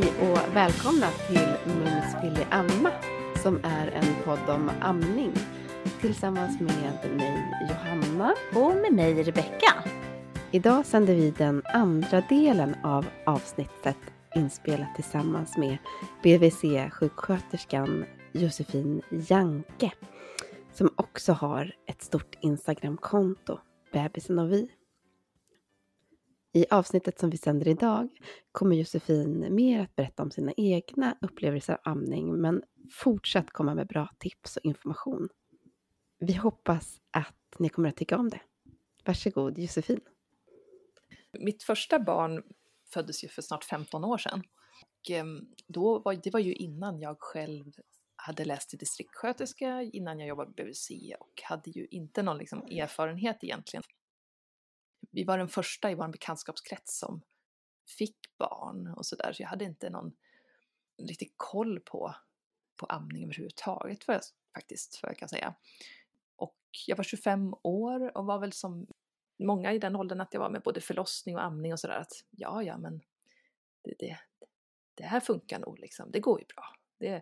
Hej och välkomna till Mums Filly Amma som är en podd om amning tillsammans med mig Johanna och med mig Rebecka. Idag sänder vi den andra delen av avsnittet inspelat tillsammans med BVC-sjuksköterskan Josefin Janke som också har ett stort Instagramkonto, Bebisen och vi. I avsnittet som vi sänder idag kommer Josefin mer att berätta om sina egna upplevelser av amning men fortsatt komma med bra tips och information. Vi hoppas att ni kommer att tycka om det. Varsågod Josefin. Mitt första barn föddes ju för snart 15 år sedan. Och ehm, då var, det var ju innan jag själv hade läst till distriktssköterska, innan jag jobbade på BVC och hade ju inte någon liksom erfarenhet egentligen vi var den första i vår bekantskapskrets som fick barn och sådär, så jag hade inte någon riktig koll på, på amning överhuvudtaget för, faktiskt, för jag kan säga. Och jag var 25 år och var väl som många i den åldern att jag var med både förlossning och amning och sådär att ja, ja, men det, det, det här funkar nog liksom, det går ju bra. Det,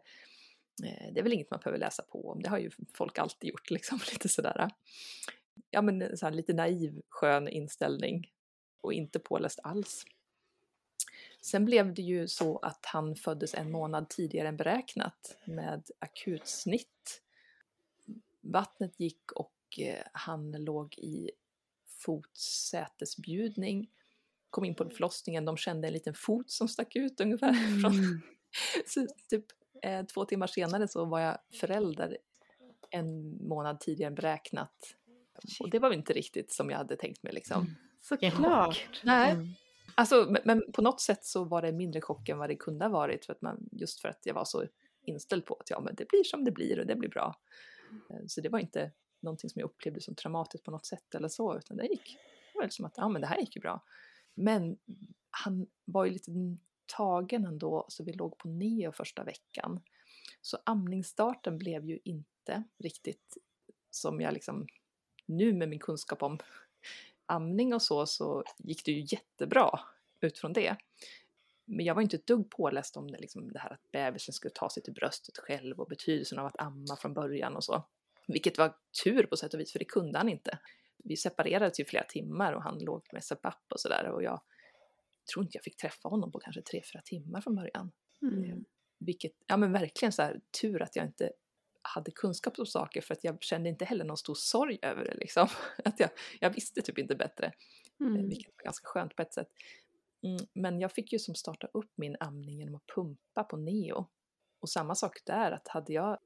eh, det är väl inget man behöver läsa på om, det har ju folk alltid gjort liksom, lite sådär ja men så här, lite naiv, skön inställning och inte påläst alls. Sen blev det ju så att han föddes en månad tidigare än beräknat med akutsnitt. Vattnet gick och eh, han låg i fotsätesbjudning. Kom in på förlossningen, de kände en liten fot som stack ut ungefär. Mm. Så typ eh, två timmar senare så var jag förälder en månad tidigare än beräknat och det var inte riktigt som jag hade tänkt mig liksom. Mm. Såklart. Nej. Mm. Alltså, men, men, på något sätt så var det mindre chock än vad det kunde ha varit för att man, just för att jag var så inställd på att ja, men det blir som det blir och det blir bra. Eh, så det var inte någonting som jag upplevde som traumatiskt på något sätt eller så, utan det gick, det var som att ja, men det här gick ju bra. Men han var ju lite tagen ändå, så vi låg på neo första veckan. Så amningsstarten blev ju inte riktigt som jag liksom nu med min kunskap om amning och så, så gick det ju jättebra utifrån det. Men jag var inte ett dugg påläst om det, liksom det här att bebisen skulle ta sig till bröstet själv och betydelsen av att amma från början och så. Vilket var tur på sätt och vis, för det kunde han inte. Vi separerades ju flera timmar och han låg med CPAP och sådär och jag tror inte jag fick träffa honom på kanske tre, fyra timmar från början. Mm. Vilket, ja men verkligen så här tur att jag inte hade kunskap om saker för att jag kände inte heller någon stor sorg över det liksom. Att jag, jag visste typ inte bättre, eh, mm. vilket var ganska skönt på ett sätt. Mm, men jag fick ju som starta upp min amning genom att pumpa på neo. Och samma sak där, att hade jag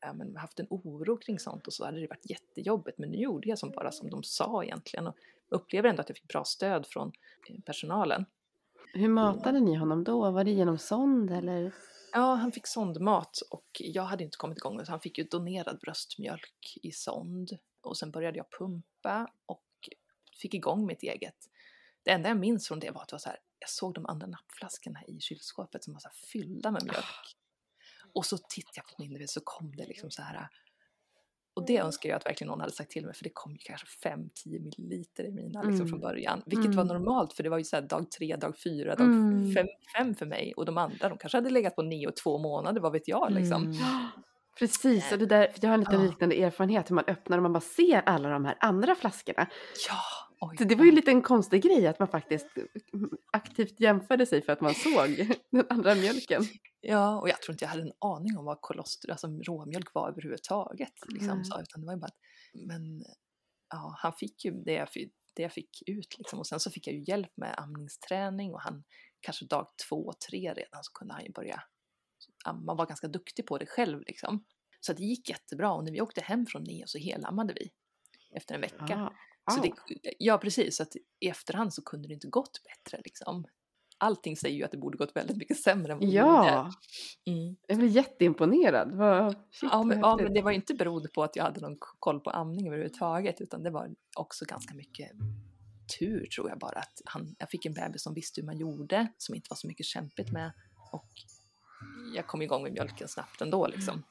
ja, men, haft en oro kring sånt och så hade det varit jättejobbigt. Men nu gjorde jag som bara som de sa egentligen och upplever ändå att jag fick bra stöd från eh, personalen. Hur matade ni honom då? Var det genom sond eller? Ja, han fick sondmat och jag hade inte kommit igång så han fick ju donerad bröstmjölk i sond. Och sen började jag pumpa och fick igång mitt eget. Det enda jag minns från det var att det var så här, jag såg de andra nappflaskorna i kylskåpet som var så fyllda med mjölk. Och så tittade jag på min, så kom det liksom så här och det önskar jag att verkligen någon hade sagt till mig för det kom ju kanske 5-10 milliliter i mina liksom, mm. från början. Vilket mm. var normalt för det var ju så dag 3, dag 4, dag 5 mm. för mig och de andra de kanske hade legat på 9 och 2 månader, vad vet jag liksom. Mm. Precis, och det där, jag har en liten liknande erfarenhet hur man öppnar och man bara ser alla de här andra flaskorna. Ja! Oj, det var ju lite en konstig grej att man faktiskt aktivt jämförde sig för att man såg den andra mjölken. Ja, och jag tror inte jag hade en aning om vad kolostrum, alltså råmjölk var överhuvudtaget. Liksom, så, utan det var ju bara att, men ja, han fick ju det jag, det jag fick ut liksom. Och sen så fick jag ju hjälp med amningsträning och han kanske dag två, tre redan så kunde han ju börja amma, var ganska duktig på det själv liksom. Så det gick jättebra och när vi åkte hem från Neo så helammade vi efter en vecka. Ah. Så det, ja precis, så att i efterhand så kunde det inte gått bättre liksom allting säger ju att det borde gått väldigt mycket sämre än vad Ja, mm. jag blir jätteimponerad. Vad, shit, ja, men, ja, men det var inte beroende på att jag hade någon koll på amning överhuvudtaget utan det var också ganska mycket tur tror jag bara att han, jag fick en bebis som visste hur man gjorde, som inte var så mycket kämpigt med och jag kom igång med mjölken snabbt ändå liksom.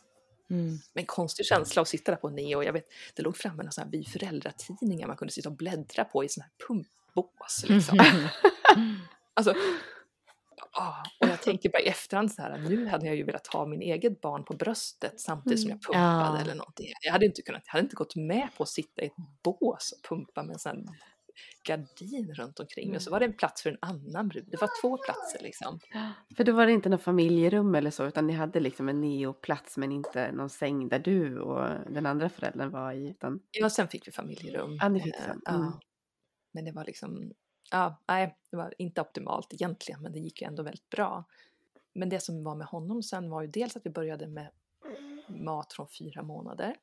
Mm. Men konstig känsla att sitta där på Neo. Jag vet, det låg framme några sådana här Vi föräldratidningar man kunde sitta och bläddra på i sådana här pumpbås. Liksom. Alltså, Ah, och jag tänker bara i efterhand så här, nu hade jag ju velat ha min eget barn på bröstet samtidigt som jag pumpade Ja. eller någonting. Jag hade inte kunnat, jag hade inte gått med på att sitta i ett bås och pumpa med en sån här gardin runt omkring mig. Och så var det en plats för en annan brud. Det var två platser liksom. För då var det inte något familjerum eller så, utan ni hade liksom en neoplats men inte någon säng där du och den andra föräldern var i. Utan... Ja, sen fick vi familjerum. Ja, ni fick Eh, sen. ja. Mm. Men det var liksom, ja, nej, det var inte optimalt egentligen, men det gick ju ändå väldigt bra. Men det som var med honom sen var ju dels att vi började med mat från fyra månader.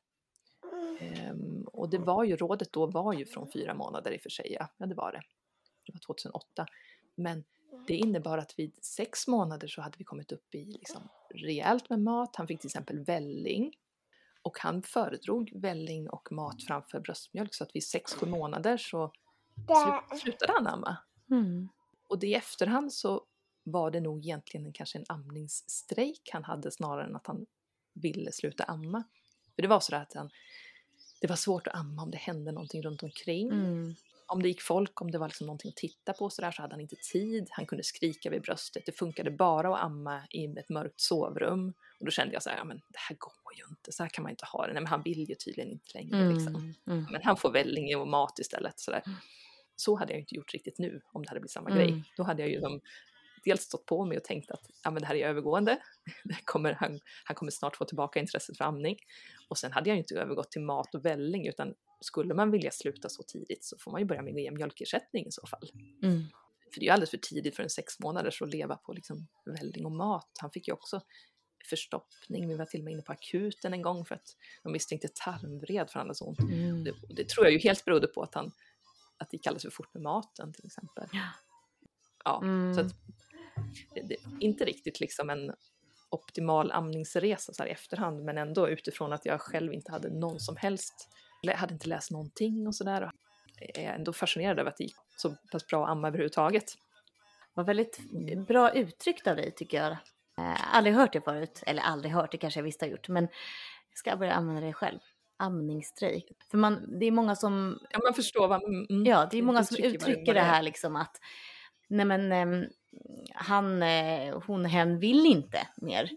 Ehm, och det var ju, rådet då var ju från fyra månader i och för sig, ja, ja det var det. Det var 2008. Men det innebar att vid sex månader så hade vi kommit upp i liksom rejält med mat. Han fick till exempel välling. Och han föredrog välling och mat framför bröstmjölk så att vid sex, sju månader så slu- slutade han amma. Mm. Och det i efterhand så var det nog egentligen en, kanske en amningsstrejk han hade snarare än att han ville sluta amma. För det var så att han, det var svårt att amma om det hände någonting runt omkring. Mm. Om det gick folk, om det var liksom någonting att titta på så, där, så hade han inte tid. Han kunde skrika vid bröstet. Det funkade bara att amma i ett mörkt sovrum. Och då kände jag så här, ja men det här går ju inte, så här kan man inte ha det. Nej men han vill ju tydligen inte längre liksom. Mm. Mm. Men han får välling och mat istället. Så, där. så hade jag inte gjort riktigt nu om det hade blivit samma Mm. grej. Då hade jag ju som, dels stått på mig och tänkt att ja, men det här är övergående. Det kommer, han, han kommer snart få tillbaka intresset för amning. Och sen hade jag inte övergått till mat och välling utan skulle man vilja sluta så tidigt så får man ju börja med ge mjölkersättning i så fall. Mm. För det är ju alldeles för tidigt för en sex månaders att leva på liksom välling och mat. Han fick ju också förstoppning. Vi var till och med inne på akuten en gång för att de misstänkte tarmvred för han hade så ont. Mm. Det, det tror jag ju helt berodde på att han att det gick alldeles för fort med maten till exempel. Ja. Mm. så att det, inte riktigt liksom en optimal amningsresa så här i efterhand men ändå utifrån att jag själv inte hade någon som helst, hade inte läst någonting och sådär. Jag är ändå fascinerad över att det gick så pass bra att amma överhuvudtaget. var väldigt bra uttryckt av dig tycker jag. Eh, aldrig hört det förut, eller aldrig hört, det kanske jag visst har gjort, men jag ska börja använda det själv. Amningsstrejk. För man, det är många som, Ja, man förstår vad... Mm, mm. ja, det är många som uttrycker det är. här liksom att, nej men ehm, han, eh, hon, hen vill inte mer.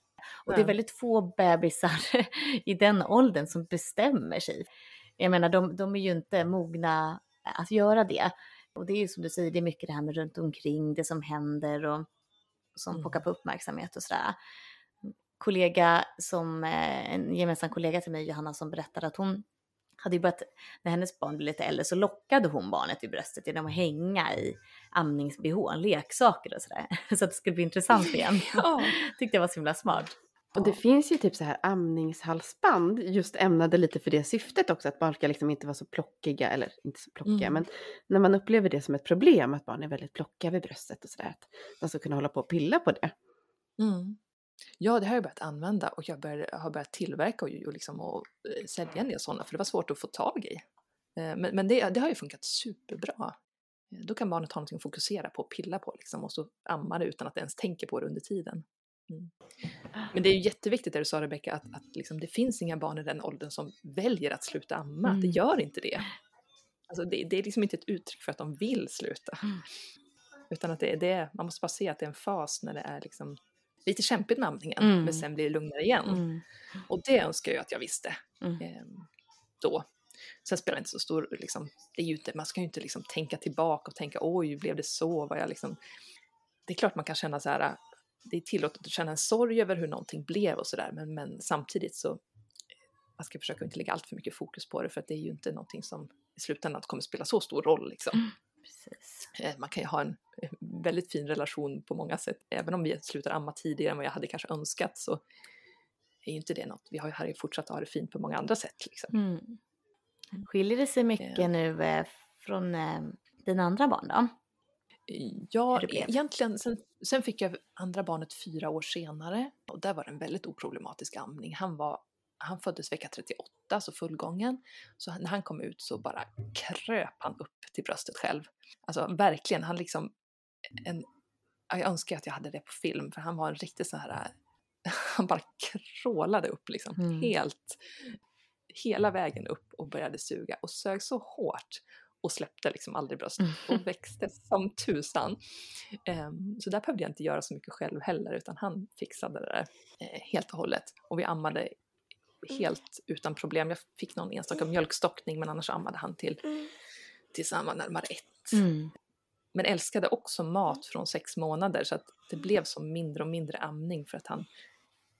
Och det är väldigt få bebisar i den åldern som bestämmer sig. Jag menar, de, de är ju inte mogna att göra det. Och det är ju som du säger, det är mycket det här med runt omkring, det som händer och som Mm. pockar på uppmärksamhet och sådär. Kollega som, eh, en gemensam kollega till mig, Johanna, som berättade att hon hade ju börjat, när hennes barn blev lite äldre så lockade hon barnet vid bröstet genom att hänga i amnings leksaker och sådär. Så att det skulle bli intressant igen. Ja. Tyckte jag var så himla smart. Och det finns ju typ så här amningshalsband just ämnade lite för det syftet också, att barn ska liksom inte vara så plockiga, eller inte så plockiga, Mm. men när man upplever det som ett problem, att barn är väldigt plockiga vid bröstet och sådär, att man ska kunna hålla på och pilla på det. Mm. Ja, det har jag börjat använda och jag bör, har börjat tillverka och, och, liksom, och eh, sälja en del sådana för det var svårt att få tag i. Eh, Men, men det, det har ju funkat superbra. Eh, Då kan barnet ha någonting att fokusera på och pilla på liksom, och så amma det utan att det ens tänker på det under tiden. Mm. Men det är ju jätteviktigt det du sa Rebecka, att, att liksom, det finns inga barn i den åldern som väljer att sluta amma. Det Mm. gör inte det. Alltså, det, det är liksom inte ett uttryck för att de vill sluta. Mm. Utan att det är det, man måste bara se att det är en fas när det är liksom lite kämpigt med amningen, Mm. men sen blir det lugnare igen. Mm. Och det önskar jag att jag visste Mm. ehm, då. Sen spelar det inte så stor, liksom, det är ju inte, man ska ju inte liksom tänka tillbaka och tänka oj, blev det så? Var jag liksom... Det är klart man kan känna så här, det är tillåtet att känna en sorg över hur någonting blev och sådär, men, men samtidigt så man ska försöka inte lägga allt för mycket fokus på det för att det är ju inte någonting som i slutändan kommer spela så stor roll liksom. Precis. Eh, Man kan ju ha en eh, väldigt fin relation på många sätt. Även om vi slutar amma tidigare än vad jag hade kanske önskat så är ju inte det något. Vi har ju här fortsatt att ha det fint på många andra sätt. Liksom. Mm. Skiljer det sig mycket Ja. nu eh, från eh, dina andra barn då? Ja, egentligen. Sen, sen fick jag andra barnet fyra år senare och där var det en väldigt oproblematisk amning. Han, var, han föddes vecka 38, så fullgången. Så när han kom ut så bara kröp han upp till bröstet själv. Alltså verkligen, han liksom en, ja, jag önskar att jag hade det på film för han var en riktig så här han bara krålade upp liksom Mm. helt hela vägen upp och började suga och sög så hårt och släppte liksom aldrig bröst Mm. och växte som tusan. Ehm, så där behövde jag inte göra så mycket själv heller utan han fixade det där eh, helt och hållet. Och vi ammade helt utan problem. Jag fick någon enstaka mjölkstockning men annars ammade han till tills han var närmare ett. Mm. Men älskade också mat från sex månader så att det blev som mindre och mindre amning för att han,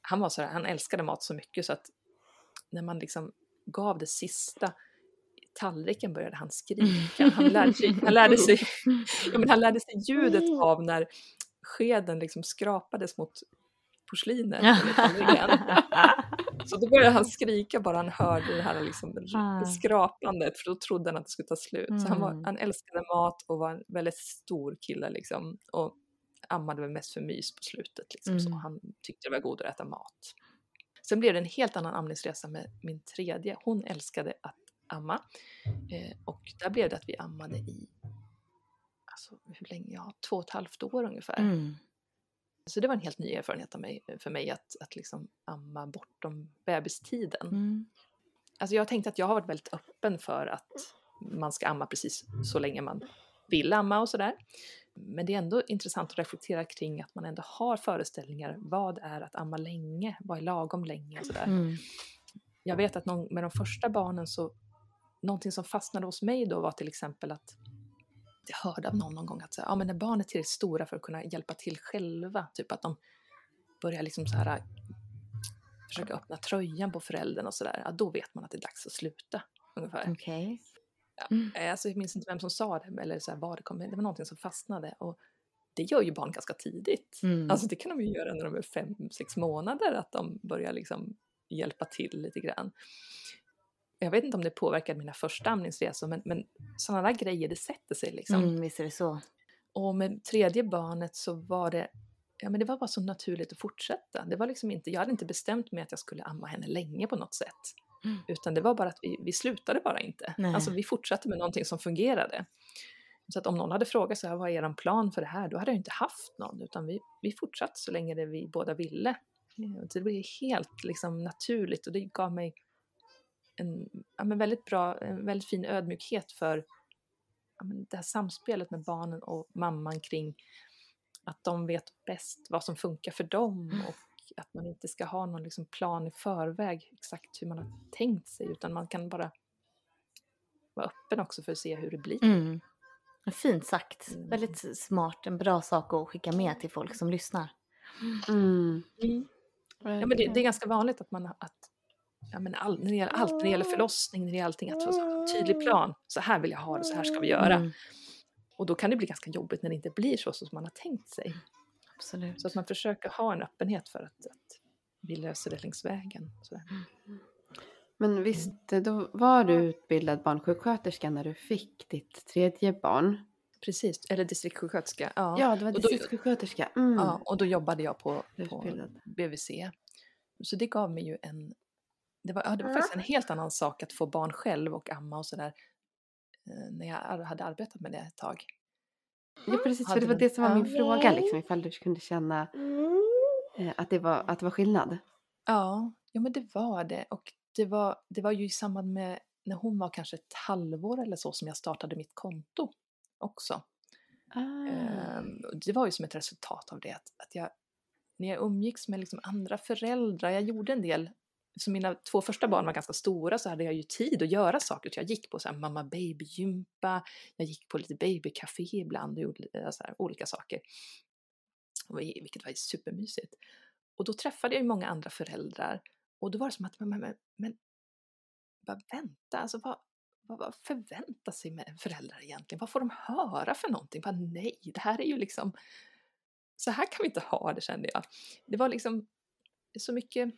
han var så han älskade mat så mycket så att när man liksom gav det sista tallriken började han skrika. Han lärde sig, han lärde sig, ja, men han lärde sig ljudet av när skeden liksom skrapades mot porslinet. Så då började han skrika bara han hörde det här liksom Ah. skrapandet för då trodde han att det skulle ta slut. Så han, var, Mm. han älskade mat och var en väldigt stor kille liksom. Och ammade väl mest för mys på slutet. Liksom, så Mm. han tyckte det var godare att äta mat. Sen blev det en helt annan amningsresa med min tredje. Hon älskade att amma. Eh, och där blev det att vi ammade i alltså, hur länge? Ja, två och ett halvt år ungefär. Mm. Så det var en helt ny erfarenhet mig, för mig att, att liksom amma bortom bebistiden. Mm. Alltså jag tänkte att jag har varit väldigt öppen för att man ska amma precis så länge man vill amma och sådär. Men det är ändå intressant att reflektera kring att man ändå har föreställningar. Vad är att amma länge? Vad är lagom länge? Och sådär. Mm. Jag vet att någon, med de första barnen så, någonting som fastnade hos mig då var till exempel att jag hörde av någon någon gång att så ja, men när barn är tillräckligt stora för att kunna hjälpa till själva, typ att de börjar liksom så här försöka öppna tröjan på föräldern och sådär, ja, då vet man att det är dags att sluta. Ungefär. Okej. Eh, Alltså, jag minns inte vem som sa det eller så här, vad det kom, det var någonting som fastnade. Och det gör ju barn ganska tidigt. Mm. Alltså det kan de ju göra när de är fem, sex månader, att de börjar liksom hjälpa till lite grann. Jag vet inte om det påverkade mina första amningsresor, men, men sådana där grejer, det sätter sig liksom. Mm, visst är det så. Och med tredje barnet så var det, ja men det var bara så naturligt att fortsätta. Det var liksom inte, jag hade inte bestämt mig att jag skulle amma henne länge på något sätt. Mm. Utan det var bara att vi, vi slutade bara inte. Nej. Alltså vi fortsatte med någonting som fungerade. Så att om någon hade frågat så här, vad är er plan för det här? Då hade jag inte haft någon, utan vi, vi fortsatte så länge det vi båda ville. Eh, Så det blev helt liksom naturligt och det gav mig en ja, men väldigt bra, en väldigt fin ödmjukhet för ja, men det här samspelet med barnen och mamman kring att de vet bäst vad som funkar för dem Mm. och att man inte ska ha någon liksom plan i förväg exakt hur man har tänkt sig utan man kan bara vara öppen också för att se hur det blir. Mm. Fint sagt. Mm. Väldigt smart. En bra sak att skicka med till folk som lyssnar. Mm. Ja, men det, det är ganska vanligt att man att ja, men all, när det gäller allt, när det gäller förlossning, när det gäller allting, att här en tydlig plan. Så här vill jag ha det, så här ska vi göra. Mm, Och då kan det bli ganska jobbigt när det inte blir så som man har tänkt sig. absolut. Så att man försöker ha en öppenhet för att, att vi löser det längs vägen. Sådär. Men visst, då var du utbildad barnsjuksköterska när du fick ditt tredje barn? Precis, eller distriktssjuksköterska. Ja. Ja, du var distriktssjuksköterska. Mm. ja, och då jobbade jag på, på. BVC. Så det gav mig ju en... Det var, ja, det var faktiskt en helt annan sak att få barn själv och amma och sådär. eh, När jag hade arbetat med det ett tag. Ja, precis. För det var det som var ja. min fråga, liksom, ifall du kunde känna eh, att, det var, att det var skillnad. Ja, ja men det var det. Och det var, det var ju i samband med när hon var kanske ett halvår eller så som jag startade mitt konto också. Ah. Ehm, det var ju som ett resultat av det att, att jag, när jag umgicks med liksom andra föräldrar, jag gjorde en del, Eftersom mina två första barn var ganska stora så hade jag ju tid att göra saker. Så jag gick på så här mamma baby-gympa, jag gick på lite babycafé ibland och gjorde så här olika saker. Vilket var supermysigt. Och då träffade jag ju många andra föräldrar och då var det som att, men, men, men, men bara vänta, alltså vad, vad, vad förväntar sig med föräldrar egentligen? Vad får de höra för någonting? Bara, nej, det här är ju liksom, så här kan vi inte ha det kände jag. Det var liksom så mycket,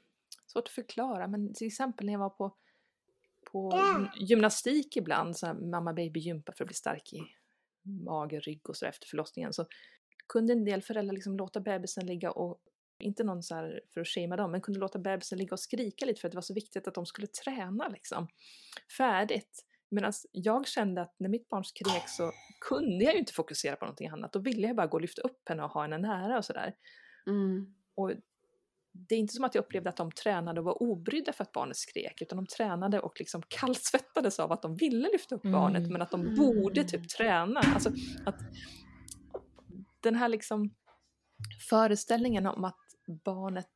svårt att förklara, men till exempel när jag var på, på gymnastik ibland, så mamma baby gympa för att bli stark i mage, rygg och så efter förlossningen, så kunde en del föräldrar liksom låta bebisen ligga och inte någon så här för att shamea dem, men kunde låta bebisen ligga och skrika lite för att det var så viktigt att de skulle träna liksom. Färdigt. Medan jag kände att när mitt barn skrek så kunde jag ju inte fokusera på någonting annat. Då ville jag bara gå och lyfta upp henne och ha henne nära och sådär. Mm. Och det är inte som att jag upplevde att de tränade och var obrydda för att barnet skrek, utan de tränade och liksom kallsvettades av att de ville lyfta upp barnet, Mm. men att de borde typ träna. Alltså att den här liksom föreställningen om att barnet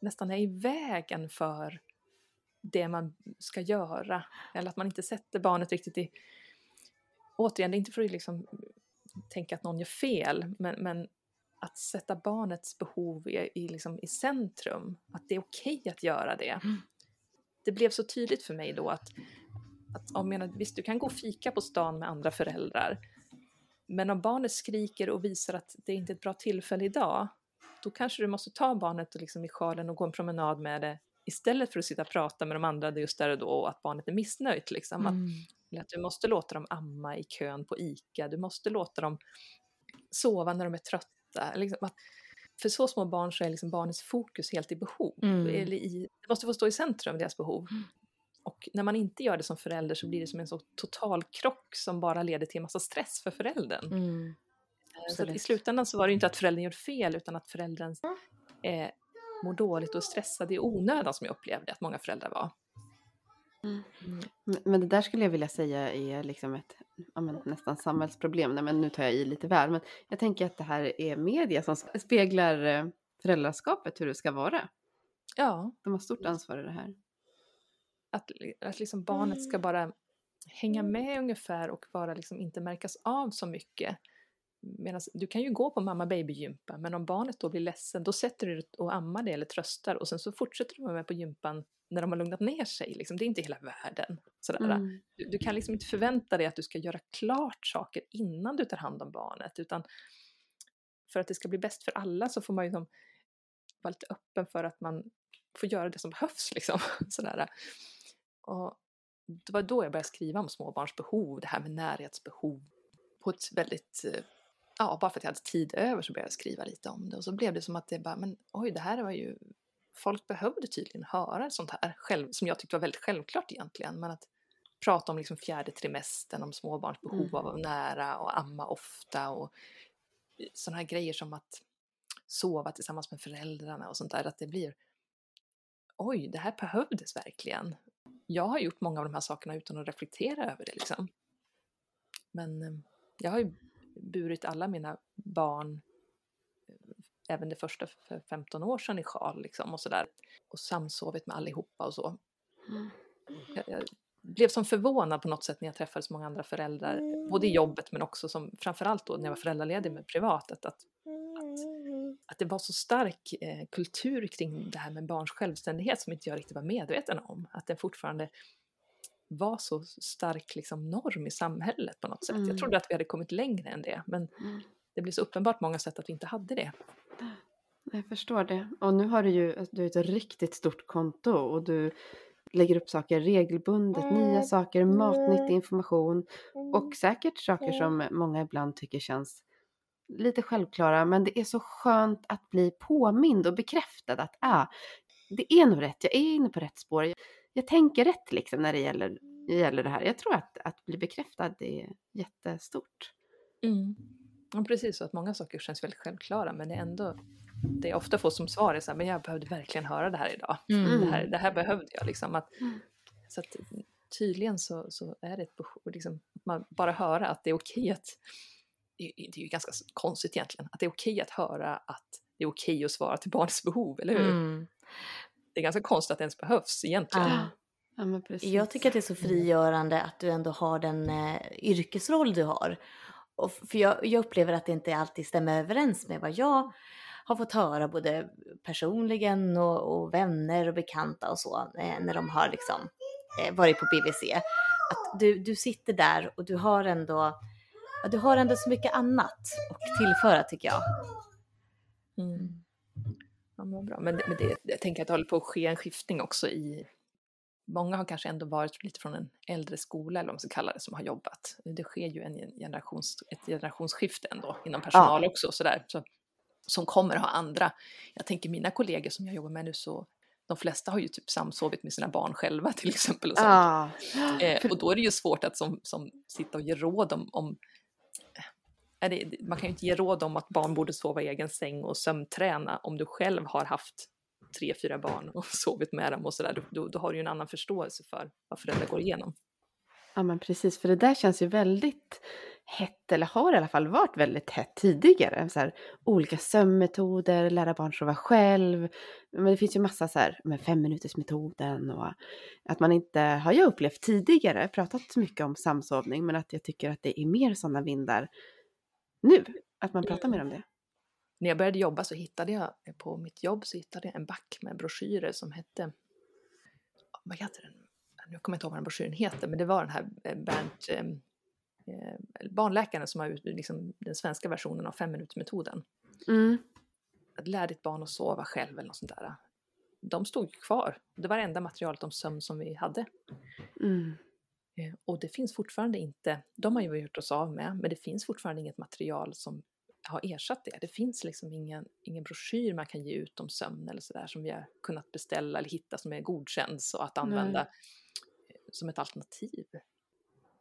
nästan är i vägen för det man ska göra, eller att man inte sätter barnet riktigt i... Återigen, det är inte för att liksom tänka att någon gör fel, men, men att sätta barnets behov i, i, liksom, i centrum, att det är okej att göra det. Mm. Det blev så tydligt för mig då att, att jag menar, visst, du kan gå och fika på stan med andra föräldrar, men om barnet skriker och visar att det inte är ett bra tillfälle idag, då kanske du måste ta barnet och liksom i sjalen och gå en promenad med det istället för att sitta och prata med de andra just där och då och att barnet är missnöjt. Liksom. Att, Mm. eller att du måste låta dem amma i kön på ICA, du måste låta dem sova när de är trötta. Liksom att, för så små barn så är liksom barnets fokus helt i behov. Mm. Eller i, det måste få stå i centrum, deras behov. Mm. Och när man inte gör det som förälder så blir det som en så total krock som bara leder till en massa stress för föräldern. Mm. Eh, Så i slutändan så var det inte att föräldern gjorde fel utan att föräldern eh, mår dåligt och är stressad i onödan som jag upplevde att många föräldrar var. Mm. Mm. Men- Men det där skulle jag vilja säga är liksom ett ja, men nästan samhällsproblem. Nej, men nu tar jag i lite väl. Men jag tänker att det här är media som speglar eh, föräldraskapet, hur det ska vara. Ja, De har stort ansvar i det här. att, att liksom barnet ska bara hänga med ungefär och bara liksom inte märkas av så mycket. Medan, du kan ju gå på mamma baby-gympa men om barnet då blir ledsen då sätter du dig och ammar det eller tröstar och sen så fortsätter du med på gympan när de har lugnat ner sig. Liksom. Det är inte hela världen. Sådär. Mm. Du, du kan liksom inte förvänta dig att du ska göra klart saker innan du tar hand om barnet utan för att det ska bli bäst för alla så får man ju liksom vara lite öppen för att man får göra det som behövs. Liksom. Sådär. Och det var då jag började skriva om småbarns behov, det här med närhetsbehov. På ett väldigt, eh, ja, bara för att jag hade tid över så började jag skriva lite om det. Och så blev det som att det bara, men oj, det här var ju, folk behövde tydligen höra sånt här, själv, som jag tyckte var väldigt självklart egentligen. Men att prata om liksom fjärde trimestern, om småbarns behov Mm. av att nära och amma ofta och sådana här grejer som att sova tillsammans med föräldrarna och sånt där, att det blir oj, det här behövdes verkligen. Jag har gjort många av de här sakerna utan att reflektera över det liksom. Men eh, jag har ju burit alla mina barn, eh, även det första för 15 år sedan i sjal liksom och sådär. Och samsovit med allihopa och så. Mm. Jag, jag blev som förvånad på något sätt när jag träffade så många andra föräldrar, både i jobbet men också som, framförallt då när jag var föräldraledig med privatet, att, att det var så stark eh, kultur kring det här med barns självständighet som inte jag riktigt var medveten om. Att den fortfarande var så stark liksom, norm i samhället på något sätt. Mm. Jag trodde att vi hade kommit längre än det, men Mm. det blev så uppenbart många sätt att vi inte hade det. Jag förstår det. Och nu har du ju du har ett riktigt stort konto och du lägger upp saker regelbundet, nya saker, matnyttig information och säkert saker som många ibland tycker känns lite självklara men det är så skönt att bli påmind och bekräftad att ah, det är nog rätt, jag är inne på rätt spår, jag, tänker rätt liksom när det gäller, gäller det här. Jag tror att, att bli bekräftad är jättestort. Mm. Ja, precis, så att många saker känns väldigt självklara men det är ändå det jag ofta får som svar är så här, men jag behövde verkligen höra det här idag. Mm. Det, här, det här behövde jag liksom. Att, Mm. Så att tydligen så, så är det ett behov, liksom, att man bara höra att det är okej att, det är ju- ganska konstigt egentligen, att det är okej att höra att det är okej att svara till barnets behov, eller hur? Mm. Det är ganska konstigt att det ens behövs egentligen. Ja. Ja, men precis. Jag tycker att det är så frigörande att du ändå har den eh, yrkesroll du har. Och för jag, jag upplever att det inte alltid stämmer överens med vad jag har fått höra både personligen och, och vänner och bekanta och så eh, när de har liksom eh, varit på BVC. Att du, du sitter där och du har ändå ja, du har ändå så mycket annat att tillföra tycker jag. Mm. Ja, men bra. Men, men det, jag tänker att det håller på att ske en skiftning också i... Många har kanske ändå varit lite från en äldre skola, eller vad man ska kalla det, som har jobbat. Det sker ju en generations, ett generationsskifte ändå inom personal också, sådär, så, som kommer ha andra. Jag tänker mina kollegor som jag jobbar med nu, så de flesta har ju typ samsovit med sina barn själva till exempel. Och, sånt. Ja. eh, och då är det ju svårt att som, som sitta och ge råd om, om det, man kan ju inte ge råd om att barn borde sova i egen säng och sömnträna om du själv har haft tre, fyra barn och sovit med dem och sådär. Då, då har du ju en annan förståelse för vad föräldrar går igenom. Ja men precis, för det där känns ju väldigt hett, eller har i alla fall varit väldigt hett tidigare. Så här, olika sömnmetoder, lära barn sova själv. Men det finns ju massa så här med femminutersmetoden och att man inte, har jag upplevt tidigare, pratat mycket om samsovning, men att jag tycker att det är mer sådana vindar nu, att man pratar mer om det. När jag började jobba så hittade jag på mitt jobb så hittade jag en back med broschyrer som hette, vad heter den? Nu kommer jag inte ihåg vad den broschyren heter, men det var den här eh, Bernt eh, eh, barnläkaren som har liksom den svenska versionen av femminutersmetoden. Mm. Att lära ditt barn att sova själv eller något sånt där. De stod kvar. Det var det enda materialet om sömn som vi hade. Mm. Eh, och det finns fortfarande inte, de har ju gjort oss av med, men det finns fortfarande inget material som har ersatt det. Det finns liksom ingen, ingen broschyr man kan ge ut om sömn eller sådär som vi har kunnat beställa eller hitta som är godkänd så att använda Nej. som ett alternativ.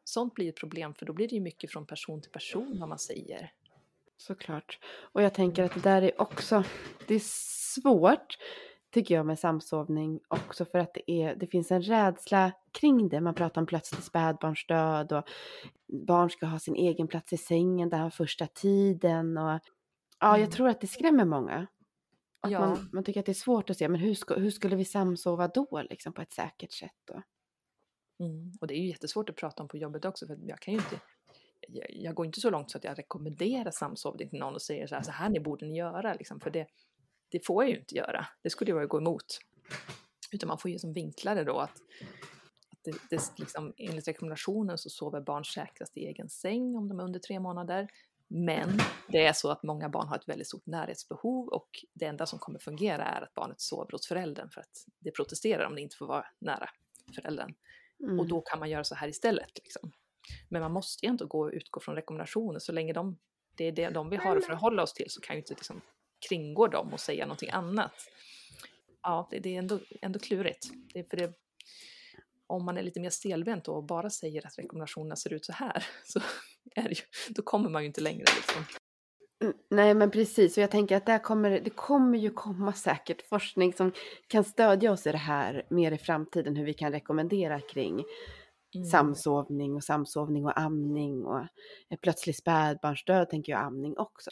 Sånt blir ett problem för då blir det ju mycket från person till person vad man säger. Såklart. Och jag tänker att det där är också, det är svårt tycker jag med samsovning också för att det, är, det finns en rädsla kring det. Man pratar om plötslig spädbarnsdöd och barn ska ha sin egen plats i sängen den första tiden. Och, ja, mm. jag tror att det skrämmer många. Att ja. man, man tycker att det är svårt att se, men hur, ska, hur skulle vi samsova då liksom på ett säkert sätt? Då? Mm. Och det är ju jättesvårt att prata om på jobbet också för jag kan ju inte jag, jag går inte så långt så att jag rekommenderar samsovning till någon och säger så här, så här ni borde ni göra liksom, för det, det får jag ju inte göra. Det skulle jag ju gå emot. Utan man får ju som det då att, att det, det liksom, enligt rekommendationen så sover barn säkrast i egen säng om de är under tre månader. Men det är så att många barn har ett väldigt stort närhetsbehov och det enda som kommer fungera är att barnet sover hos föräldern för att det protesterar om det inte får vara nära föräldern. Mm. Och då kan man göra så här istället. Liksom. Men man måste ju inte gå och utgå från rekommendationer så länge de, det är det de vi har att förhålla oss till så kan ju inte liksom kringgår dem och säga någonting annat. Ja, det, det är ändå, ändå klurigt. Det är för det, om man är lite mer stelbent och bara säger att rekommendationerna ser ut så här, så är ju, då kommer man ju inte längre. Liksom. Mm, nej men precis, och jag tänker att där kommer, det kommer ju komma säkert forskning som kan stödja oss i det här mer i framtiden, hur vi kan rekommendera kring mm. samsovning och samsovning och amning och plötslig spädbarnsdöd tänker jag amning också.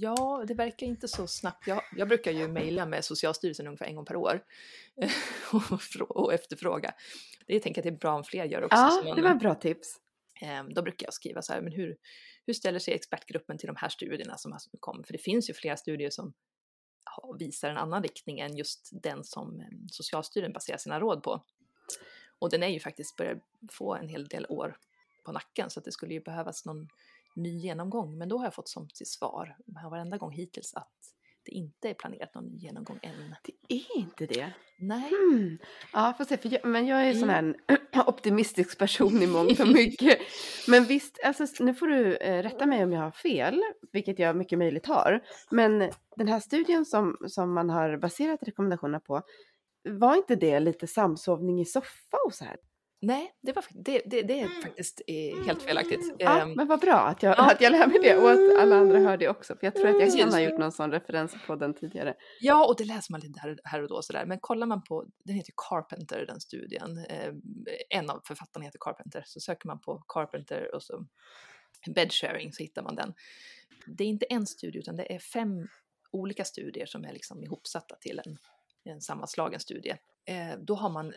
Ja, det verkar inte så snabbt. Jag, jag brukar ju mejla med Socialstyrelsen ungefär en gång per år och, efterfråga. Det jag tänker att det är bra om fler gör också. Ja, det var ett bra tips. Eh, då brukar jag skriva så här, men hur, hur ställer sig expertgruppen till de här studierna som kommer? För det finns ju flera studier som visar en annan riktning än just den som eh, Socialstyrelsen baserar sina råd på. Och den är ju faktiskt börjar få en hel del år på nacken så att det skulle ju behövas någon ny genomgång. Men då har jag fått som till svar varenda gång hittills att det inte är planerat någon ny genomgång än. Det är inte det? Nej. Hmm. Ja, får se. För jag, men jag är mm. sån här optimistisk person i mångt och mycket. men visst, alltså, nu får du eh, rätta mig om jag har fel, vilket jag mycket möjligt har. Men den här studien som, som man har baserat rekommendationerna på, var inte det lite samsovning i soffa och så här? Nej, det, var, det, det, det är mm. faktiskt eh, helt felaktigt. Ja, ehm, men vad bra att jag, ja. att jag lär mig det och att alla andra hör det också. För jag tror att jag kan ha gjort någon sån referens på den tidigare. Ja, och det läser man lite här, här och då sådär. Men kollar man på, den heter Carpenter den studien. Eh, en av författarna heter Carpenter. Så söker man på Carpenter och så bedsharing så hittar man den. Det är inte en studie utan det är fem olika studier som är liksom ihopsatta till en, en sammanslagen studie. Eh, då har man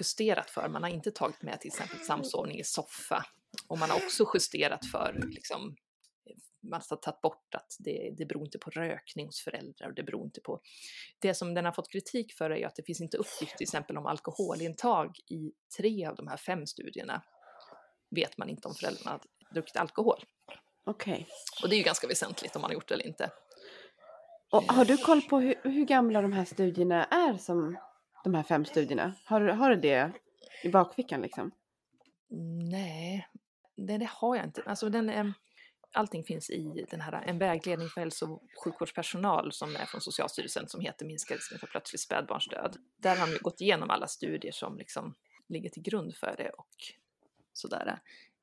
justerat för. Man har inte tagit med till exempel samsovning i soffa och man har också justerat för liksom, man har tagit bort att det, det beror inte på rökning hos föräldrar och det beror inte på... Det som den har fått kritik för är att det finns inte uppgift till exempel om alkoholintag i tre av de här fem studierna. Vet man inte om föräldrarna har druckit alkohol. Okej. Okay. Och det är ju ganska väsentligt om man har gjort det eller inte. Och har du koll på hur, hur gamla de här studierna är som de här fem studierna? Har, har du det i bakfickan liksom? Nej, det, det har jag inte. Alltså den, eh, allting finns i den här, en vägledning för hälso och sjukvårdspersonal som är från Socialstyrelsen som heter Minska risken för plötslig spädbarnsdöd. Där har de gått igenom alla studier som liksom ligger till grund för det och sådär.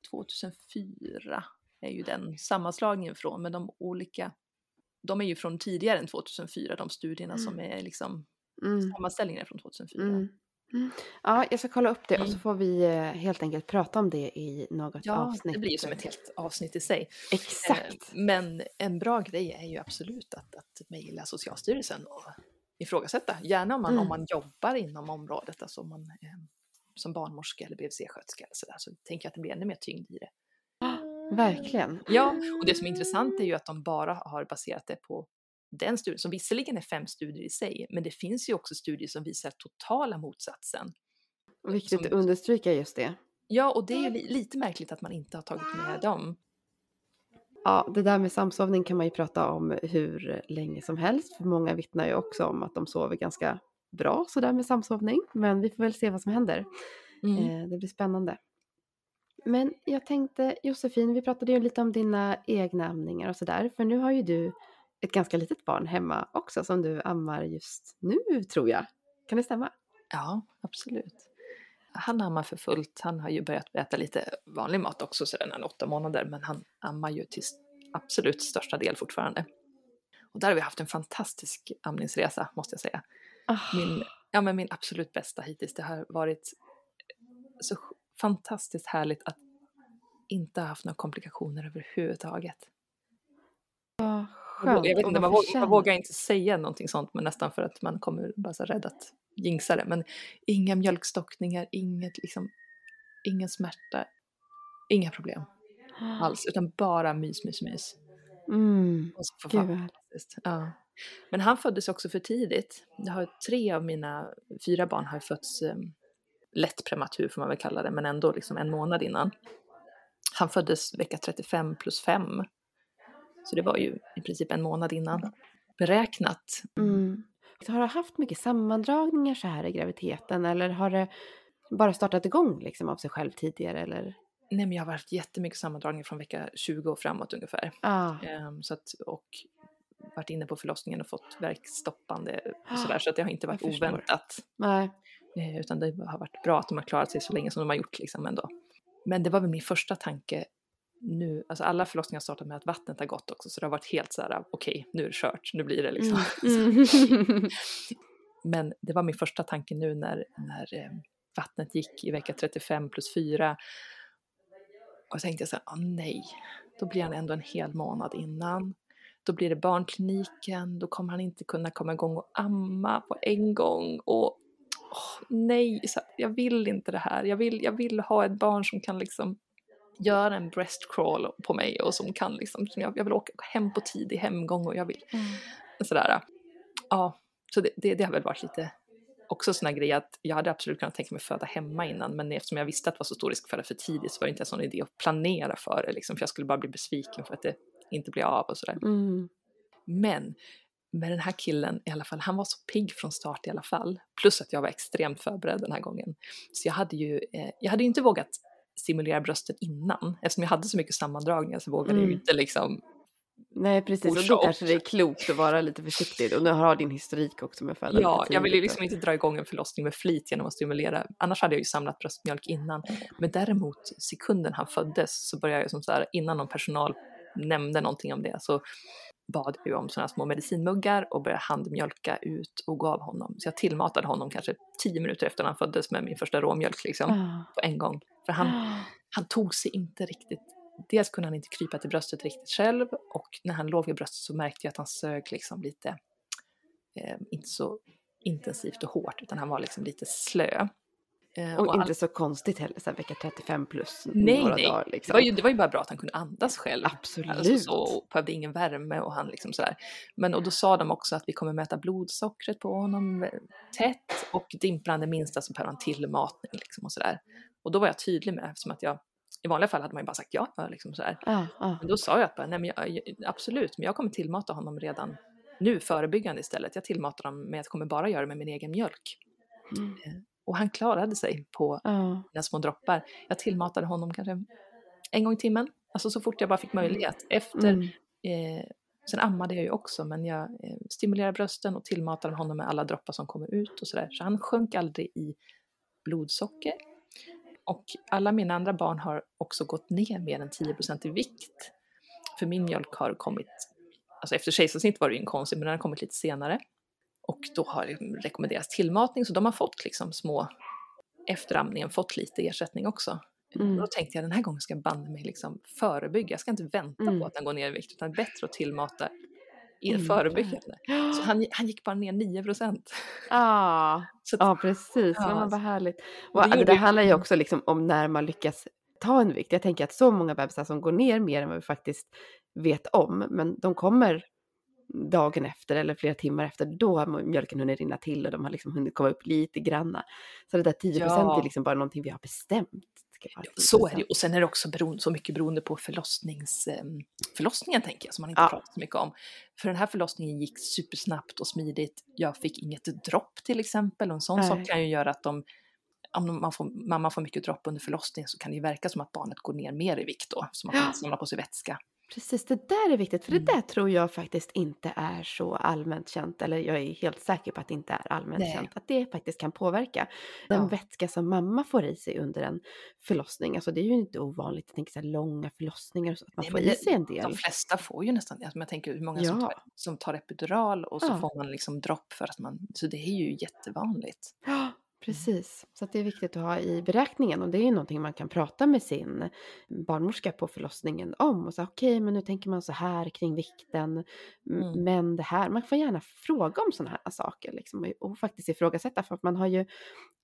2004 är ju den sammanslagningen från, men de olika, de är ju från tidigare än 2004, de studierna som är liksom Mm. sammanställningar från 2004. Mm. Mm. Ja, jag ska kolla upp det och så Mm. får vi eh, helt enkelt prata om det i något Ja, avsnitt. det blir ju som ett helt avsnitt i sig. Exakt. Eh, Men en bra grej är ju absolut att, att mejla Socialstyrelsen och ifrågasätta. Gärna om man, Mm. om man jobbar inom området, alltså om man som barnmorska eller BVC-sköterska eller sådär, så tänker jag att det blir ännu mer tyngd i det. Verkligen. Ja, och det som är intressant är ju att de bara har baserat det på den studien, som visserligen är fem studier i sig, men det finns ju också studier som visar totala motsatsen. Viktigt som- att understryka just det. Ja, och det är ju li- lite märkligt att man inte har tagit med dem. Ja, det där med samsovning kan man ju prata om hur länge som helst. För många vittnar ju också om att de sover ganska bra sådär med samsovning. Men vi får väl se vad som händer. Mm. Eh, det blir spännande. Men jag tänkte Josefin, vi pratade ju lite om dina egna amningar och sådär. För nu har ju du ett ganska litet barn hemma också som du ammar just nu tror jag. Kan det stämma? Ja, absolut. Han ammar för fullt. Han har ju börjat äta lite vanlig mat också sedan han är åtta månader, men han ammar ju till absolut största del fortfarande. Och där har vi haft en fantastisk amningsresa, måste jag säga. Ah, Min, ja, men min absolut bästa hittills. Det har varit så fantastiskt härligt att inte ha haft några komplikationer överhuvudtaget. Vad Jag skönt. vet inte, man, vågar, man vågar inte säga någonting sånt, men nästan för att man kommer bara så rädd att jinxa det. Men inga mjölkstockningar, inget liksom, ingen smärta, inga problem alls, utan bara mys, mys, mys. Mm. Gud. Ja. Men han föddes också för tidigt. Jag har tre av mina fyra barn har fötts um, lätt prematur får man väl kalla det, men ändå liksom en månad innan. Han föddes vecka 35 plus 5. Så det var ju i princip en månad innan beräknat. Mm. Har du haft mycket sammandragningar så här i graviditeten eller har det bara startat igång liksom av sig själv tidigare eller? Nej, men jag har varit jättemycket sammandragningar från vecka 20 och framåt ungefär. Ah. Ehm, så att, och varit inne på förlossningen och fått verkstoppande och sådär, så att det har inte varit oväntat. Nej. Eh, utan det har varit bra att de har klarat sig så länge som de har gjort liksom ändå. Men det var väl min första tanke nu, alltså alla förlossningar har startat med att vattnet har gått också, så det har varit helt så här, okej, nu är det kört, nu blir det liksom. Mm. Men det var min första tanke nu när, när eh, vattnet gick i vecka 35 plus 4. Och så tänkte jag så här, åh nej, då blir han ändå en hel månad innan. Då blir det barnkliniken, då kommer han inte kunna komma igång och amma på en gång. Och åh, nej, så här, jag vill inte det här. Jag vill, jag vill ha ett barn som kan liksom göra en breast crawl på mig och som kan liksom, som jag, jag vill åka hem på tidig hemgång och jag vill sådär. Ja, så det, det, det har väl varit lite också sån här grej att jag hade absolut kunnat tänka mig föda hemma innan men eftersom jag visste att det var så stor risk att föda för tidigt så var det inte en sån idé att planera för det liksom, för jag skulle bara bli besviken för att det inte blir av och sådär. Mm. Men med den här killen i alla fall, han var så pigg från start i alla fall. Plus att jag var extremt förberedd den här gången. Så jag hade ju, eh, jag hade ju inte vågat stimulera bröstet innan. Eftersom jag hade så mycket sammandragningar så vågade jag ju Mm. inte liksom Nej precis, och då kanske det är klokt att vara lite försiktig och nu har din historik också med föda Ja, jag ville ju liksom inte dra igång en förlossning med flit genom att stimulera. Annars hade jag ju samlat bröstmjölk innan. Men däremot sekunden han föddes så började jag som så här, innan någon personal nämnde någonting om det så bad jag om sådana små medicinmuggar och började handmjölka ut och gav honom. Så jag tillmatade honom kanske tio minuter efter han föddes med min första råmjölk liksom Ah. på en gång. För han, han tog sig inte riktigt, dels kunde han inte krypa till bröstet riktigt själv och när han låg vid bröstet så märkte jag att han sög liksom lite, eh, inte så intensivt och hårt utan han var liksom lite slö. Eh, Och all- inte så konstigt heller, så här, vecka 35 plus Nej, några nej. dagar. det, Liksom. var ju, det var ju bara bra att han kunde andas själv. Absolut. Alltså så, och behövde ingen värme och han liksom sådär. Men och då sa de också att vi kommer mäta blodsockret på honom eh, tätt och dimper han det minsta så behöver han tillmatning liksom och sådär. Och då var jag tydlig med eftersom att jag i vanliga fall hade man ju bara sagt ja liksom sådär. Ah, ah. Men då sa jag att bara, nej men jag, absolut, men jag kommer tillmata honom redan nu förebyggande istället. Jag tillmatar honom men jag kommer bara göra det med min egen mjölk. Mm. Och han klarade sig på Ah. mina små droppar. Jag tillmatade honom kanske en gång i timmen, alltså så fort jag bara fick möjlighet. Efter, Mm. eh, sen ammade jag ju också, men jag eh, stimulerade brösten och tillmatade honom med alla droppar som kommer ut och sådär. Så han sjönk aldrig i blodsocker. Och alla mina andra barn har också gått ner mer än 10% i vikt. För min mjölk har kommit, alltså efter kejsarsnitt var det ju en konstigt, men den har kommit lite senare. Och då har det rekommenderats tillmatning, så de har fått liksom små, efter amningen fått lite ersättning också. Mm. Då tänkte jag den här gången ska jag banne mig liksom förebygga, jag ska inte vänta Mm. på att den går ner i vikt, utan bättre att tillmata i Mm. förebyggande. Så han, han gick bara ner 9 procent. Ja, att, ja precis. Ja. Men vad härligt. Och det det, handlar ju också liksom om när man lyckas ta en vikt. Jag tänker att så många bebisar som går ner mer än vad vi faktiskt vet om, men de kommer dagen efter eller flera timmar efter, då har mjölken hunnit rinna till och de har liksom hunnit komma upp lite granna. Så det där 10 Ja. är liksom bara någonting vi har bestämt. 10%. så är det. Och sen är det också beroende, så mycket beroende på förlossnings, eh, förlossningen tänker jag, som man inte Ja. pratar så mycket om. För den här förlossningen gick supersnabbt och smidigt. Jag fick inget dropp till exempel och en sån Nej. sak kan ju göra att de om man får, mamma får mycket dropp under förlossningen så kan det ju verka som att barnet går ner mer i vikt då, som att man samlar på sig vätska. Precis, det där är viktigt, för Mm. det där tror jag faktiskt inte är så allmänt känt, eller jag är helt säker på att det inte är allmänt Nej. känt, att det faktiskt kan påverka den Ja. vätska som mamma får i sig under en förlossning. Alltså det är ju inte ovanligt, jag tänker så här långa förlossningar och så, att man Nej, får i sig en del. De flesta får ju nästan det. Alltså, Jag tänker hur många som, Ja. tar, som tar epidural och så Ja. får man liksom dropp för att man, så det är ju jättevanligt. Ja, precis. Så det är viktigt att ha i beräkningen och det är ju någonting man kan prata med sin barnmorska på förlossningen om och säga okej, men nu tänker man så här kring vikten, Mm. men det här, man får gärna fråga om sådana här saker liksom, och, och faktiskt ifrågasätta för att man har ju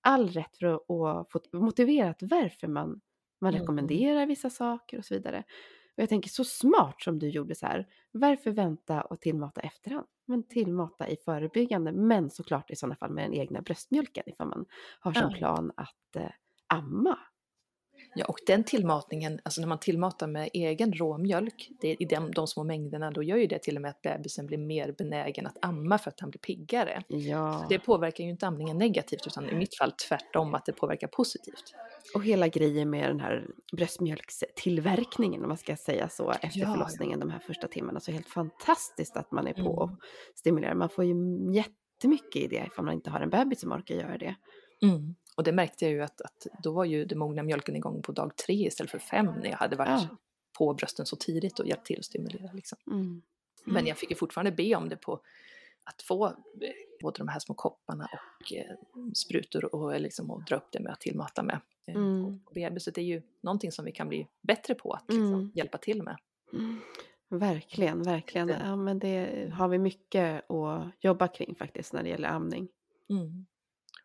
all rätt för att, att få motiverat varför man, man Mm. rekommenderar vissa saker och så vidare. Och jag tänker så smart som du gjorde så här, varför vänta och tillmata efterhand? Men tillmata i förebyggande, men såklart i sådana fall med den egna bröstmjölken ifall man har som plan att eh, amma. Ja, och den tillmatningen, alltså när man tillmatar med egen råmjölk, det är i de, de små mängderna, då gör ju det till och med att bebisen blir mer benägen att amma för att han blir piggare. Ja, Det påverkar ju inte amningen negativt, utan i mitt fall tvärtom att det påverkar positivt. och hela grejen med den här bröstmjölkstillverkningen, om man ska säga så, efter Ja, förlossningen de här första timmarna. Så helt fantastiskt att man är på Mm. och stimulerar. Man får ju jättemycket i det ifall man inte har en bebis som orkar göra det. Mm. Och det märkte jag ju att, att då var ju den mogna mjölken igång på dag tre istället för fem när jag hade varit Ja. på brösten så tidigt och hjälpt till att stimulera. Liksom. Mm. Men jag fick ju fortfarande be om det på att få eh, både de här små kopparna och eh, sprutor och, liksom, och dra upp det med att tillmata med. Eh, Mm. bebiset är ju någonting som vi kan bli bättre på att liksom, Mm. hjälpa till med. Mm. Verkligen, verkligen. Ja, men det har vi mycket att jobba kring faktiskt när det gäller amning. Mm.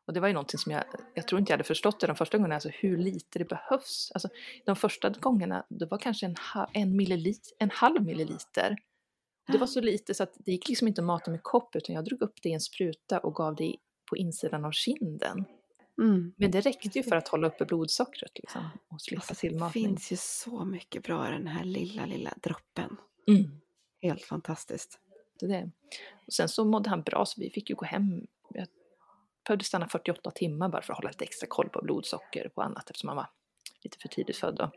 Och det var ju någonting som jag, jag tror inte jag hade förstått det de första gångerna, alltså hur lite det behövs. Alltså, de första gångerna, det var kanske en, en, millilit, en halv milliliter. Det var så lite så att det gick liksom inte att mata med kopp, utan jag drog upp det i en spruta och gav det på insidan av kinden. Mm. Men det räckte ju för att hålla uppe blodsockret liksom, och slippa Alltså, det tillmatning. finns ju så mycket bra i den här lilla, lilla droppen. Mm. Helt fantastiskt. Det är det. Och sen så mådde han bra så vi fick ju gå hem. Jag behövde stanna 48 timmar bara för att hålla lite extra koll på blodsocker och annat eftersom han var lite för tidigt född då.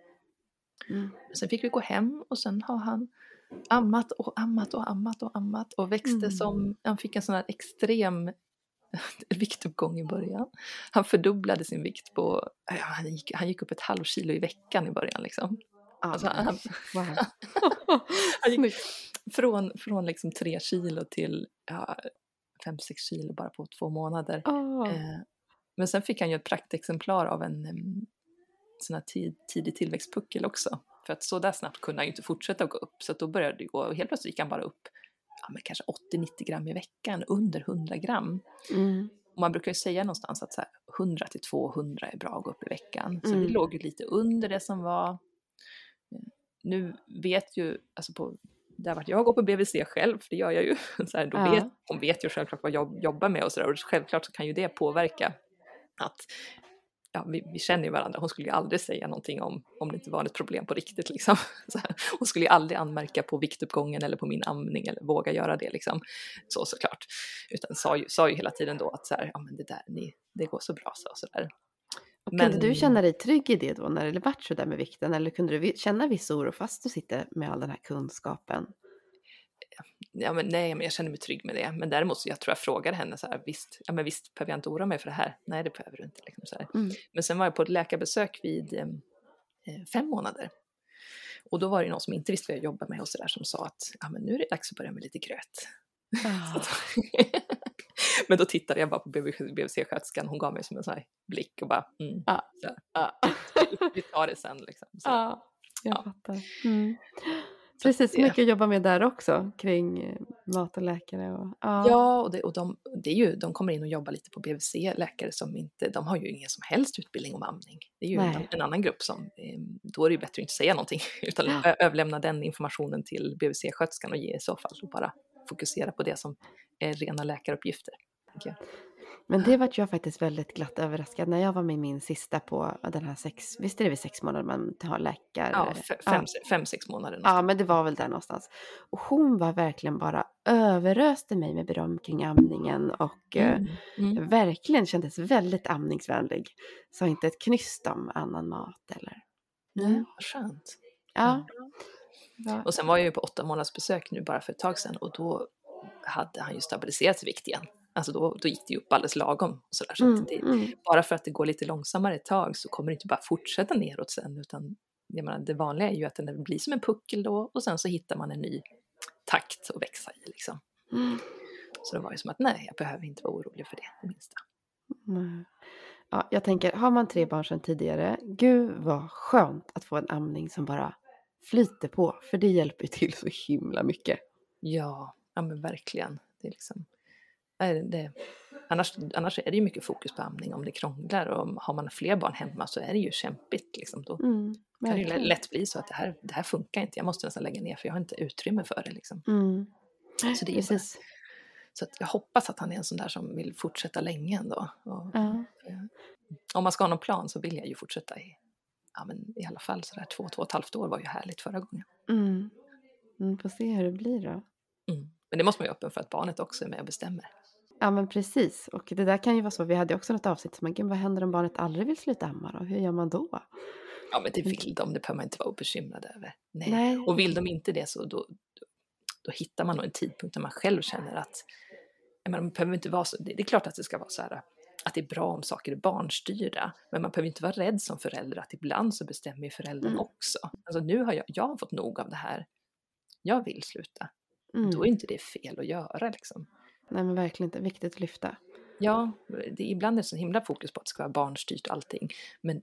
Mm. Sen fick vi gå hem och sen har han ammat och ammat och ammat och ammat och växte Mm. som, han fick en sån här extrem viktuppgång i början. Han fördubblade sin vikt på, ja, han, gick, han gick upp ett halvt kilo i veckan i början liksom. Alltså, han- wow. Han gick från, från liksom tre kilo till ja, fem, sex kilo bara på två månader. Åh. Eh, men sen fick han ju ett praktexemplar av en sån här tid, tidig tillväxtpuckel också. För att så där snabbt kunde han ju inte fortsätta att gå upp. Så då började det gå och helt plötsligt gick han bara upp ja, men kanske 80-90 gram i veckan, under 100 gram. Mm. Och man brukar ju säga någonstans att så här, 100 till 200 är bra att gå upp i veckan. Så Mm. vi låg ju lite under det som var. Nu vet ju, alltså på, där vart jag går på BVC själv, för det gör jag ju. Så här, då Ja. vet, hon vet ju självklart vad jag jobbar med och sådär. Och självklart så kan ju det påverka att ja, vi, vi känner ju varandra. Hon skulle ju aldrig säga någonting om, om det inte var ett problem på riktigt. Liksom. Så här, hon skulle ju aldrig anmärka på viktuppgången eller på min amning eller våga göra det. Liksom. Så såklart. Utan sa ju, sa ju hela tiden då att så här, ja, men det där, ni, det går så bra så. så där. Och kunde Men- du känna dig trygg i det då när det vart så där med vikten? Eller kunde du känna viss oro fast du sitter med all den här kunskapen? ja, men nej, men jag känner mig trygg med det. Men däremot så jag tror jag frågade henne så här, visst, ja, men visst behöver jag inte oroa mig för det här? Nej, det behöver du inte. Liksom, så Mm. Men sen var jag på ett läkarbesök vid eh, fem månader. Och då var det någon som inte visste vad jag jobbade med och så där som sa att ja, men nu är det dags att börja med lite gröt. Ah. men då tittade jag bara på BVC-sköterskan, hon gav mig som en sån här blick och bara mm, Ja. så Ja. vi tar det sen liksom. Så, Ja, jag Ja. fattar. Mm. Precis, det- mycket att jobba med där också kring eh, mat och läkare. Och, ja. Ja, och, det, och de, det är ju, de kommer in och jobbar lite på BVC, läkare som inte, de har ju ingen som helst utbildning om amning. Det är ju en, en annan grupp som, eh, då är det ju bättre att inte säga någonting, utan Ja. överlämna den informationen till BVC-sköterskan och ge i så fall och bara fokusera på det som är rena läkaruppgifter. Men det vart jag faktiskt väldigt glatt överraskad när jag var med min sista på den här sex, visst är det vid sex månader man har läkare? Ja, fe- fem, se- fem, sex månader. Ja, men det var väl där någonstans. Och hon var verkligen bara överöste mig med beröm kring amningen och eh, Mm, mm. verkligen kändes väldigt amningsvänlig. Sa inte ett knyst om annan mat eller... Ja, Mm. skönt. Ja. Ja. Och sen var jag ju på åtta månaders besök nu bara för ett tag sedan och då hade han ju stabiliserat vikt igen. Alltså då, då gick det ju upp alldeles lagom. Så där. Så Mm, det, mm. bara för att det går lite långsammare ett tag så kommer det inte bara fortsätta neråt sen utan jag menar, det vanliga är ju att den blir som en puckel då och sen så hittar man en ny takt att växa i liksom. Mm. Så det var ju som att nej, jag behöver inte vara orolig för det, det minsta. Mm. Ja, jag tänker, har man tre barn sedan tidigare, gud vad skönt att få en amning som bara flyter på, för det hjälper ju till så himla mycket. Ja, ja men verkligen. Det är liksom, det, annars, annars är det ju mycket fokus på amning om det krånglar och har man fler barn hemma så är det ju kämpigt. Liksom. Då Mm, kan det ju lätt bli så att det här, det här funkar inte, jag måste nästan lägga ner för jag har inte utrymme för det. Liksom. Mm. Så det är ju bara- Precis. Så jag hoppas att han är en sån där som vill fortsätta länge ändå. Och, för- om man ska ha någon plan så vill jag ju fortsätta i, ja, men i alla fall sådär två, två och ett halvt år var ju härligt förra gången. Mm. Mm, får se hur det blir då. Mm. Men det måste man ju öppen för att barnet också är med och bestämmer. Ja men precis, och det där kan ju vara så, vi hade också något avsnitt som, gud, vad händer om barnet aldrig vill sluta amma då? Hur gör man då? Ja men det vill de, det behöver man inte vara bekymrad över. Nej. Nej. Och vill de inte det så då, då, hittar man nog en tidpunkt där man själv känner att man behöver inte vara så, det det är klart att det ska vara så här att det är bra om saker är barnstyrda, men man behöver inte vara rädd som förälder att ibland så bestämmer ju föräldern Mm. också. Alltså nu har jag, jag har fått nog av det här, jag vill sluta. Mm. Då är inte det fel att göra liksom. Nej men verkligen inte, viktigt att lyfta. Ja, det, ibland är det så himla fokus på att det ska vara barnstyrt och allting, men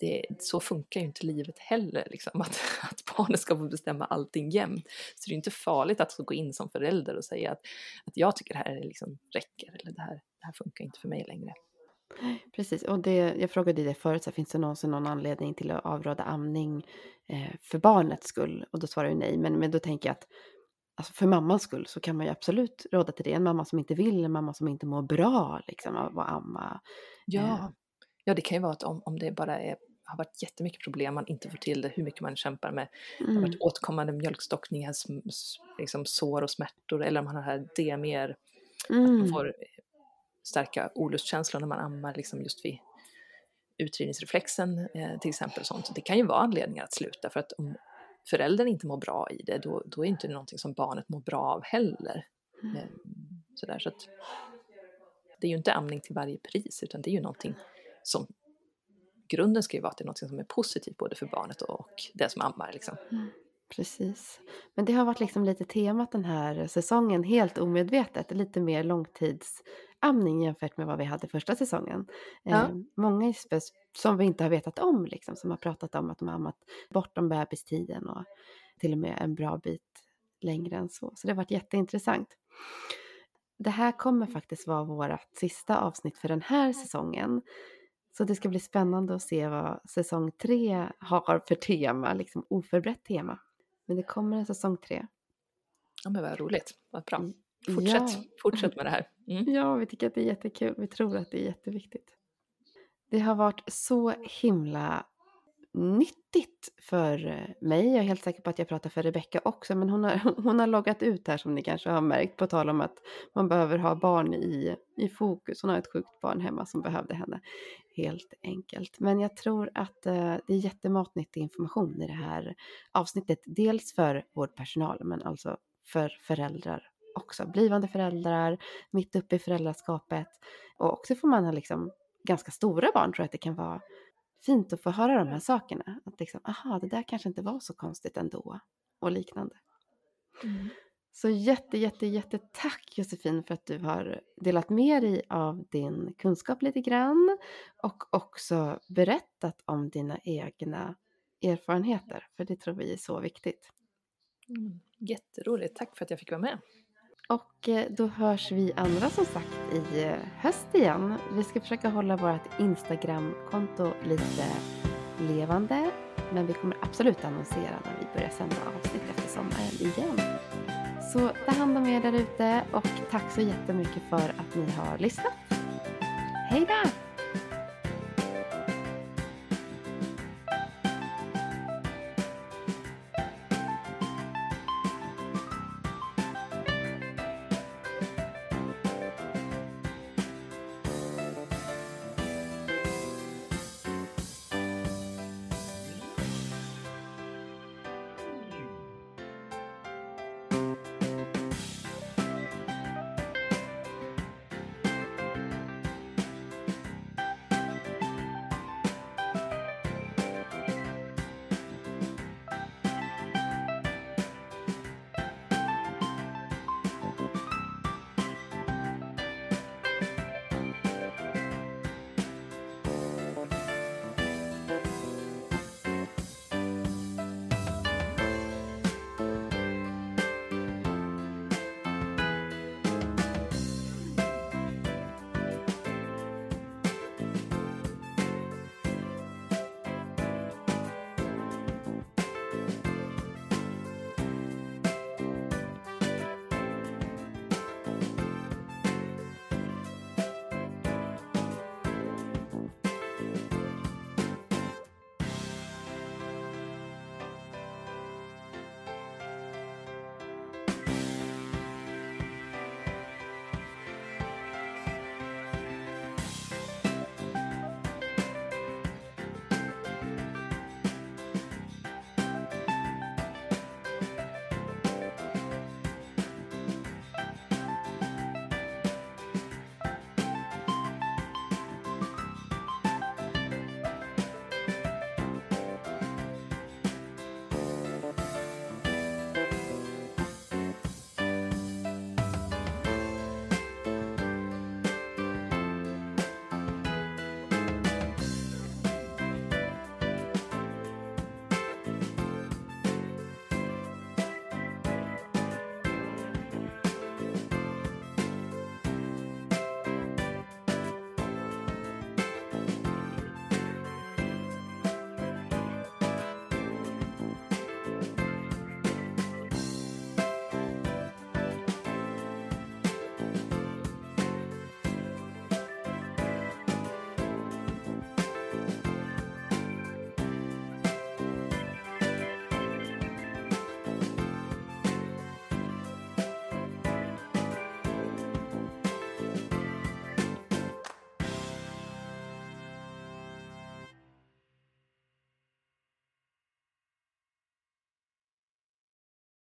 det, så funkar ju inte livet heller, liksom, att, att barnet ska få bestämma allting jämt. Så det är inte farligt att gå in som förälder och säga att, att jag tycker det här är liksom räcker, eller det här, det här funkar inte för mig längre. Precis, och det, jag frågade dig förut, så här, finns det någonsin någon anledning till att avråda amning eh, för barnets skull? Och då svarar du nej, men, men då tänker jag att alltså för mammans skull så kan man ju absolut råda till det. En mamma som inte vill, en mamma som inte mår bra liksom, av att amma. Ja, Eh. ja det kan ju vara att om, om det bara är, har varit jättemycket problem, man inte får till det, hur mycket man kämpar med, det har Mm. varit återkommande mjölkstockningar, liksom sår och smärtor, eller om man har det här DMR, man Mm. får starka olustkänslor när man ammar liksom just vid utdrivningsreflexen eh, till exempel. Sånt. Det kan ju vara anledningar att sluta för att om föräldern inte mår bra i det då, då är inte det någonting som barnet mår bra av heller. Mm. Eh, sådär, så att det är ju inte amning till varje pris utan det är ju någonting som grunden ska ju vara att det är något som är positivt både för barnet och den som ammar. Liksom. Precis. Men det har varit liksom lite temat den här säsongen, helt omedvetet, lite mer långtidsamning jämfört med vad vi hade första säsongen. Ja. Eh, många som vi inte har vetat om, liksom, som har pratat om att de har ammat bortom bebistiden och till och med en bra bit längre än så. Så det har varit jätteintressant. Det här kommer faktiskt vara vårt sista avsnitt för den här säsongen. Så det ska bli spännande att se vad säsong tre har för tema, liksom oförberett tema. Men det kommer en säsong tre. Ja men vad roligt, vad bra. Mm. Fortsätt, Ja. fortsätt med det här. Mm. Ja, vi tycker att det är jättekul. Vi tror att det är jätteviktigt. Det har varit så himla nyttigt för eh, mig. Jag är helt säker på att jag pratar för Rebecka också, men hon har, hon har loggat ut här som ni kanske har märkt på tal om att man behöver ha barn i, i fokus. Hon har ett sjukt barn hemma som behövde henne helt enkelt. Men jag tror att eh, det är jättematnyttig information i det här avsnittet. Dels för vårdpersonal, men alltså för föräldrar också. Blivande föräldrar, mitt uppe i föräldraskapet. Och också får man ha liksom ganska stora barn tror jag att det kan vara fint att få höra de här sakerna. Att liksom, aha, det där kanske inte var så konstigt ändå. Och liknande. Mm. Så jätte, jätte, jätte tack Josefin för att du har delat med dig av din kunskap lite grann och också berättat om dina egna erfarenheter, för det tror vi är så viktigt. Mm. Jätteroligt, tack för att jag fick vara med. Och eh, då hörs vi andra som sagt i eh, höst igen. Vi ska försöka hålla vårt Instagram-konto lite levande. Men vi kommer absolut annonsera när vi börjar sända avsnitt efter sommaren igen. Så ta hand om er där ute och tack så jättemycket för att ni har lyssnat. Hej då!